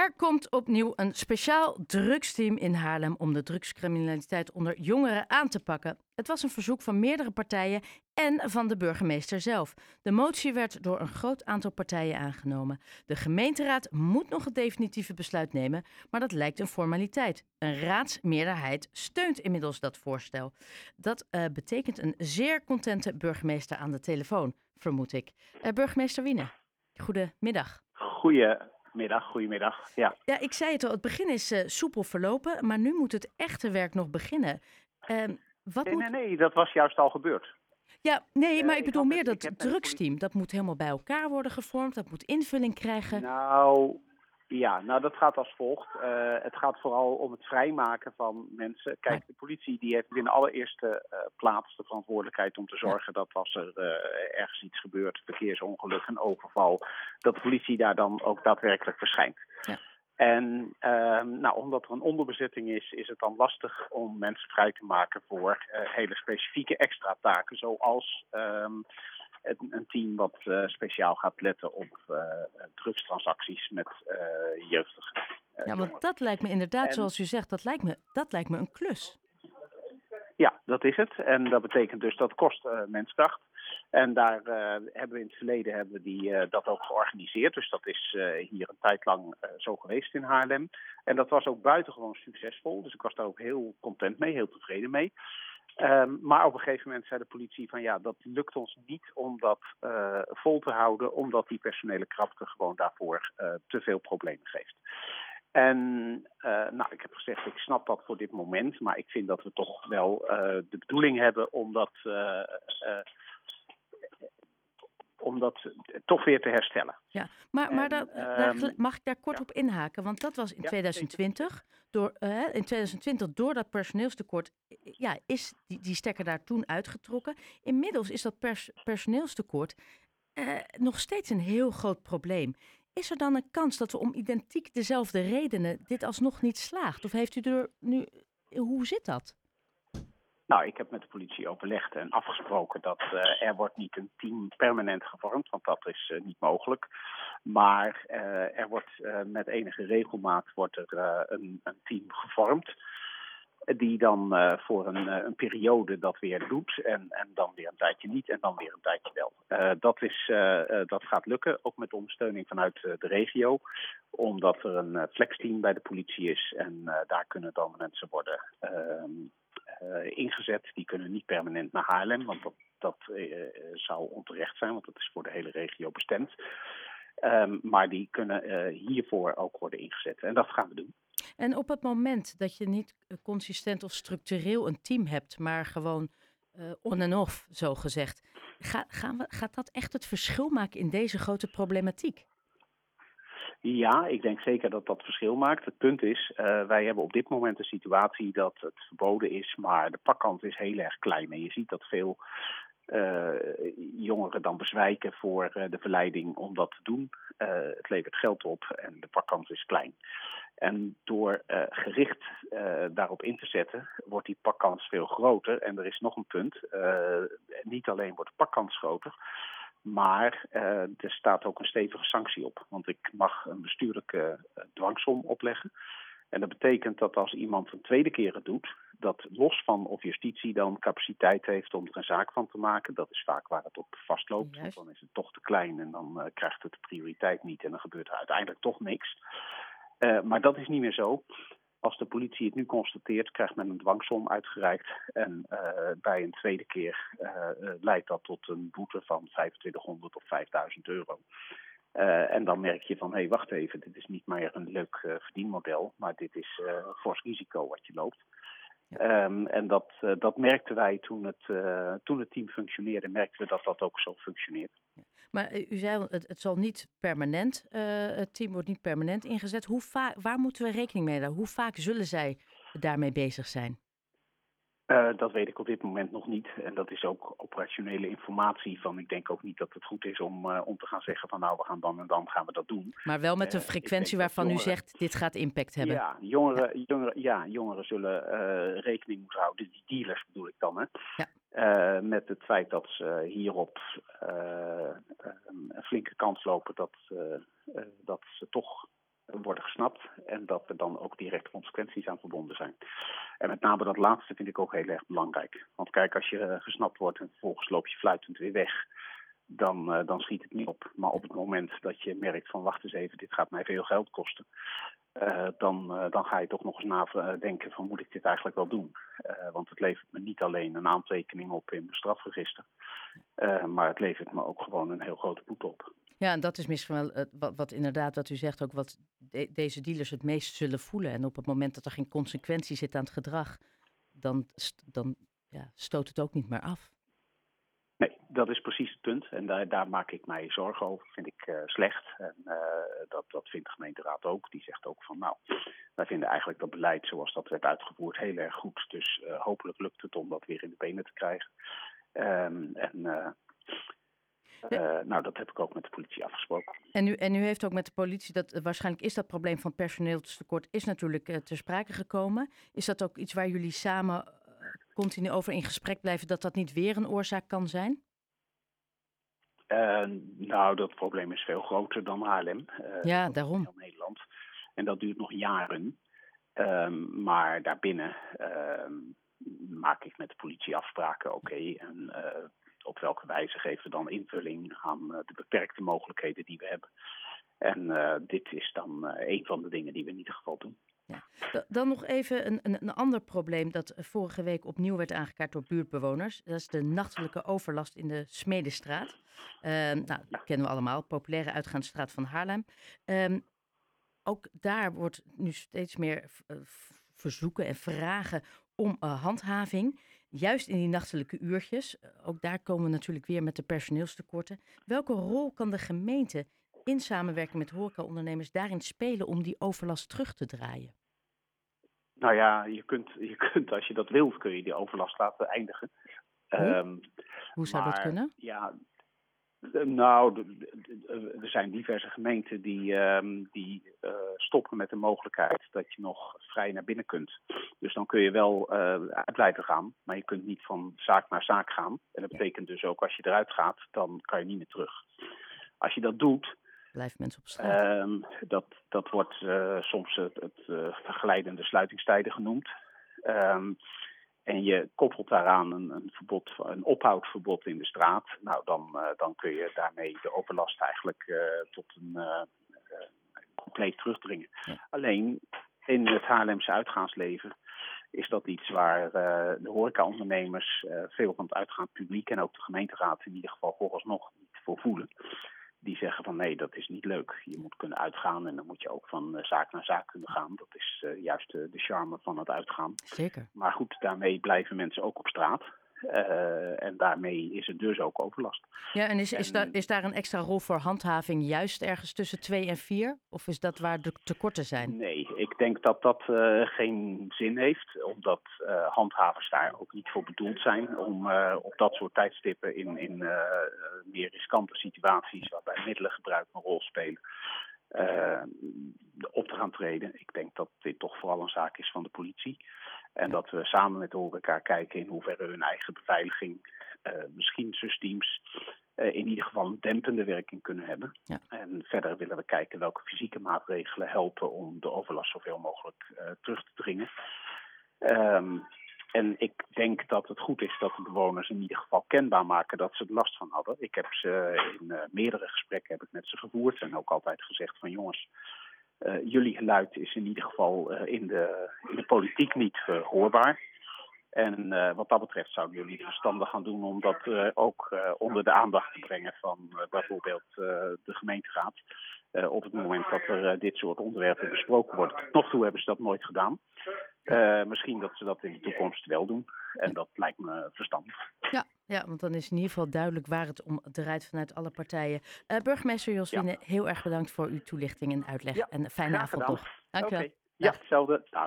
Er komt opnieuw een speciaal drugsteam in Haarlem om de drugscriminaliteit onder jongeren aan te pakken. Het was een verzoek van meerdere partijen en van de burgemeester zelf. De motie werd door een groot aantal partijen aangenomen. De gemeenteraad moet nog het definitieve besluit nemen, maar dat lijkt een formaliteit. Een raadsmeerderheid steunt inmiddels dat voorstel. Dat uh, betekent een zeer contente burgemeester aan de telefoon, vermoed ik. Uh, burgemeester Wiene, goedemiddag. Goeie Middag, goedemiddag. Ja. ja, ik zei het al, het begin is uh, soepel verlopen, maar nu moet het echte werk nog beginnen. Uh, wat nee, moet... nee, nee, dat was juist al gebeurd. Ja, nee, maar uh, ik bedoel meer dat drugsteam. Dat moet helemaal bij elkaar worden gevormd, dat moet invulling krijgen. Nou, ja, nou dat gaat als volgt. Uh, het gaat vooral om het vrijmaken van mensen. Kijk, de politie die heeft in de allereerste uh, plaats de verantwoordelijkheid om te zorgen dat als er uh, ergens iets gebeurt, verkeersongeluk, een overval, dat de politie daar dan ook daadwerkelijk verschijnt. Ja. En nou, omdat er een onderbezetting is, is het dan lastig om mensen vrij te maken voor hele specifieke extra taken, zoals um, een team wat uh, speciaal gaat letten op uh, drugstransacties met uh, jeugdigen. ja, want dat lijkt me inderdaad, en, zoals u zegt, dat lijkt me, dat lijkt me een klus. Ja, dat is het. En dat betekent dus dat kost menskracht. En daar hebben we in het verleden hebben we die, dat ook georganiseerd. Dus dat is hier een tijd lang zo geweest in Haarlem. En dat was ook buitengewoon succesvol. Dus ik was daar ook heel content mee, heel tevreden mee. Um, maar op een gegeven moment zei de politie van ja, dat lukt ons niet om dat uh, vol te houden, omdat die personele krapte gewoon daarvoor uh, te veel problemen geeft. En uh, nou, ik heb gezegd, ik snap dat voor dit moment, maar ik vind dat we toch wel de bedoeling hebben om dat om dat toch weer te herstellen. Ja, maar, maar en, daar, um, mag ik daar kort ja. op inhaken? Want dat was in ja, 2020. Door, uh, in 2020, door dat personeelstekort, ja, is die, die stekker daar toen uitgetrokken. Inmiddels is dat pers, personeelstekort uh, nog steeds een heel groot probleem. Is er dan een kans dat we om identiek dezelfde redenen dit alsnog niet slaagt? Of heeft u er nu, hoe zit dat? Nou, ik heb met de politie overlegd en afgesproken dat uh, er wordt niet een team permanent gevormd, want dat is uh, niet mogelijk. Maar uh, er wordt met enige regelmaat wordt er een, een, team gevormd. Die dan voor een, een, periode dat weer doet. En, en, dan weer een tijdje niet en dan weer een tijdje wel. dat, is, dat gaat lukken, ook met ondersteuning vanuit de regio. Omdat er een flexteam bij de politie is. En daar kunnen dan mensen worden ehm, ingezet. Die kunnen niet permanent naar Haarlem, want dat, dat uh, zou onterecht zijn, want dat is voor de hele regio bestemd. Um, maar die kunnen hiervoor ook worden ingezet. En dat gaan we doen. En op het moment dat je niet consistent of structureel een team hebt, maar gewoon on en off, zo gezegd, ga, gaan we, gaat dat echt het verschil maken in deze grote problematiek? Ja, ik denk zeker dat dat verschil maakt. Het punt is, uh, wij hebben op dit moment een situatie dat het verboden is, maar de pakkant is heel erg klein. En je ziet dat veel uh, jongeren dan bezwijken voor uh, de verleiding om dat te doen. het levert geld op en de pakkans is klein. En door gericht daarop in te zetten, wordt die pakkans veel groter. En er is nog een punt, niet alleen wordt de pakkans groter, maar uh, er staat ook een stevige sanctie op. Want ik mag een bestuurlijke uh, dwangsom opleggen. En dat betekent dat als iemand een tweede keer het doet, dat los van of justitie dan capaciteit heeft om er een zaak van te maken, dat is vaak waar het op vastloopt. Want dan is het toch te klein en dan uh, krijgt het de prioriteit niet en dan gebeurt er uiteindelijk toch niks. maar dat is niet meer zo. Als de politie het nu constateert, krijgt men een dwangsom uitgereikt. En uh, bij een tweede keer uh, leidt dat tot een boete van 2500 of 5000 euro. Uh, en dan merk je van, hé, hey, wacht even, dit is niet meer een leuk verdienmodel, maar dit is fors risico wat je loopt. Ja. Um, en dat, dat merkten wij toen het, toen het team functioneerde, merkten we dat dat ook zo functioneert. Maar u zei, het, het zal niet permanent, het team wordt niet permanent ingezet. Hoe vaak, waar moeten we rekening mee houden? Hoe vaak zullen zij daarmee bezig zijn? Uh, dat weet ik op dit moment nog niet. En dat is ook operationele informatie van. Ik denk ook niet dat het goed is om, uh, om te gaan zeggen van nou we gaan dan en dan gaan we dat doen. Maar wel met een frequentie uh, waarvan jongeren, u zegt dit gaat impact hebben. Ja, jongeren, ja. jongeren, ja, jongeren zullen rekening moeten houden. Die dealers bedoel ik dan hè. Ja. Met het feit dat ze hierop een flinke kans lopen dat, dat ze toch worden gesnapt en dat er dan ook direct consequenties aan verbonden zijn. En met name dat laatste vind ik ook heel erg belangrijk. Want kijk, als je gesnapt wordt en vervolgens loop je fluitend weer weg, dan, uh, dan schiet het niet op. Maar op het moment dat je merkt van wacht eens even, dit gaat mij veel geld kosten, uh, dan, uh, dan ga je toch nog eens nadenken van moet ik dit eigenlijk wel doen? want het levert me niet alleen een aantekening op in mijn strafregister, maar het levert me ook gewoon een heel grote boete op. Ja, en dat is misschien wel wat, wat, inderdaad wat u zegt ook wat de, deze dealers het meest zullen voelen. En op het moment dat er geen consequentie zit aan het gedrag, dan, dan ja, stoot het ook niet meer af. Nee, dat is precies het punt. En daar, daar maak ik mij zorgen over. Vind ik uh, slecht. En uh, dat, dat vindt de gemeenteraad ook. Die zegt ook van nou, wij vinden eigenlijk dat beleid zoals dat werd uitgevoerd heel erg goed. Dus uh, hopelijk lukt het om dat weer in de benen te krijgen. Um, en nou, dat heb ik ook met de politie afgesproken. En u, en u heeft ook met de politie, dat, waarschijnlijk is dat probleem van personeelstekort is natuurlijk ter sprake gekomen. Is dat ook iets waar jullie samen continu over in gesprek blijven dat dat niet weer een oorzaak kan zijn? Uh, nou, dat probleem is veel groter dan Haarlem. Uh, ja, daarom. Heel Nederland. En dat duurt nog jaren. Um, maar daarbinnen uh, maak ik met de politie afspraken. Oké, okay, en uh, op welke wijze geven we dan invulling aan de beperkte mogelijkheden die we hebben. En dit is dan een van de dingen die we in ieder geval doen. Dan nog even een, een, een, ander probleem dat vorige week opnieuw werd aangekaart door buurtbewoners. Dat is de nachtelijke overlast in de Smedestraat. Uh, nou, dat kennen we allemaal, populaire uitgaansstraat van Haarlem. Um, ook daar wordt nu steeds meer verzoeken en vragen om uh, handhaving. Juist in die nachtelijke uurtjes. Ook daar komen we natuurlijk weer met de personeelstekorten. Welke rol kan de gemeente in samenwerking met horecaondernemers daarin spelen om die overlast terug te draaien? Nou ja, je kunt, je kunt als je dat wilt, kun je die overlast laten eindigen. Hoe, um, Hoe zou maar, dat kunnen? Ja, nou, er zijn diverse gemeenten die, um, die uh, stoppen met de mogelijkheid dat je nog vrij naar binnen kunt. Dus dan kun je wel uh, uit blijven gaan, maar je kunt niet van zaak naar zaak gaan. En dat betekent dus ook als je eruit gaat, dan kan je niet meer terug. Als je dat doet, Blijven mensen op straat? Um, dat, dat wordt uh, soms het, het uh, verglijdende sluitingstijden genoemd. Um, en je koppelt daaraan een, een, verbod, een ophoudverbod in de straat. Nou, dan, uh, dan kun je daarmee de overlast eigenlijk tot een compleet terugdringen. Ja. Alleen in het Haarlemse uitgaansleven is dat iets waar de horecaondernemers, veel van het uitgaand publiek en ook de gemeenteraad in ieder geval vooralsnog niet voor voelen die zeggen van nee, dat is niet leuk. Je moet kunnen uitgaan en dan moet je ook van uh, zaak naar zaak kunnen gaan. Dat is uh, juist uh, de charme van het uitgaan. Zeker. Maar goed, daarmee blijven mensen ook op straat. En daarmee is het dus ook overlast. Ja, en is, is, daar, is daar een extra rol voor handhaving juist ergens tussen twee en vier? Of is dat waar de tekorten zijn? Nee, ik denk dat dat geen zin heeft. Omdat handhavers daar ook niet voor bedoeld zijn. Om op dat soort tijdstippen in, in meer riskante situaties waarbij middelengebruik een rol spelen. Op te gaan treden. Ik denk dat dit toch vooral een zaak is van de politie. En dat we samen met de horeca kijken in hoeverre hun eigen beveiliging, uh, misschien systeams, uh, in ieder geval een dempende werking kunnen hebben. Ja. En verder willen we kijken welke fysieke maatregelen helpen om de overlast zoveel mogelijk terug te dringen. Um, en ik denk dat het goed is dat de bewoners in ieder geval kenbaar maken dat ze er last van hadden. Ik heb ze in uh, meerdere gesprekken heb ik met ze gevoerd en ook altijd gezegd van jongens, jullie geluid is in ieder geval uh, in, de, in de politiek niet hoorbaar. En wat dat betreft zouden jullie het verstandig gaan doen om dat ook onder de aandacht te brengen van bijvoorbeeld de gemeenteraad. op het moment dat er dit soort onderwerpen besproken worden. Tot nog toe hebben ze dat nooit gedaan. Misschien dat ze dat in de toekomst wel doen. En dat lijkt me verstandig. Ja, ja, want dan is in ieder geval duidelijk waar het om draait vanuit alle partijen. Uh, burgemeester Joswine, ja. heel erg bedankt voor uw toelichting en uitleg. Ja, en fijne avond nog. Dank je okay. Ja, hetzelfde. Dag.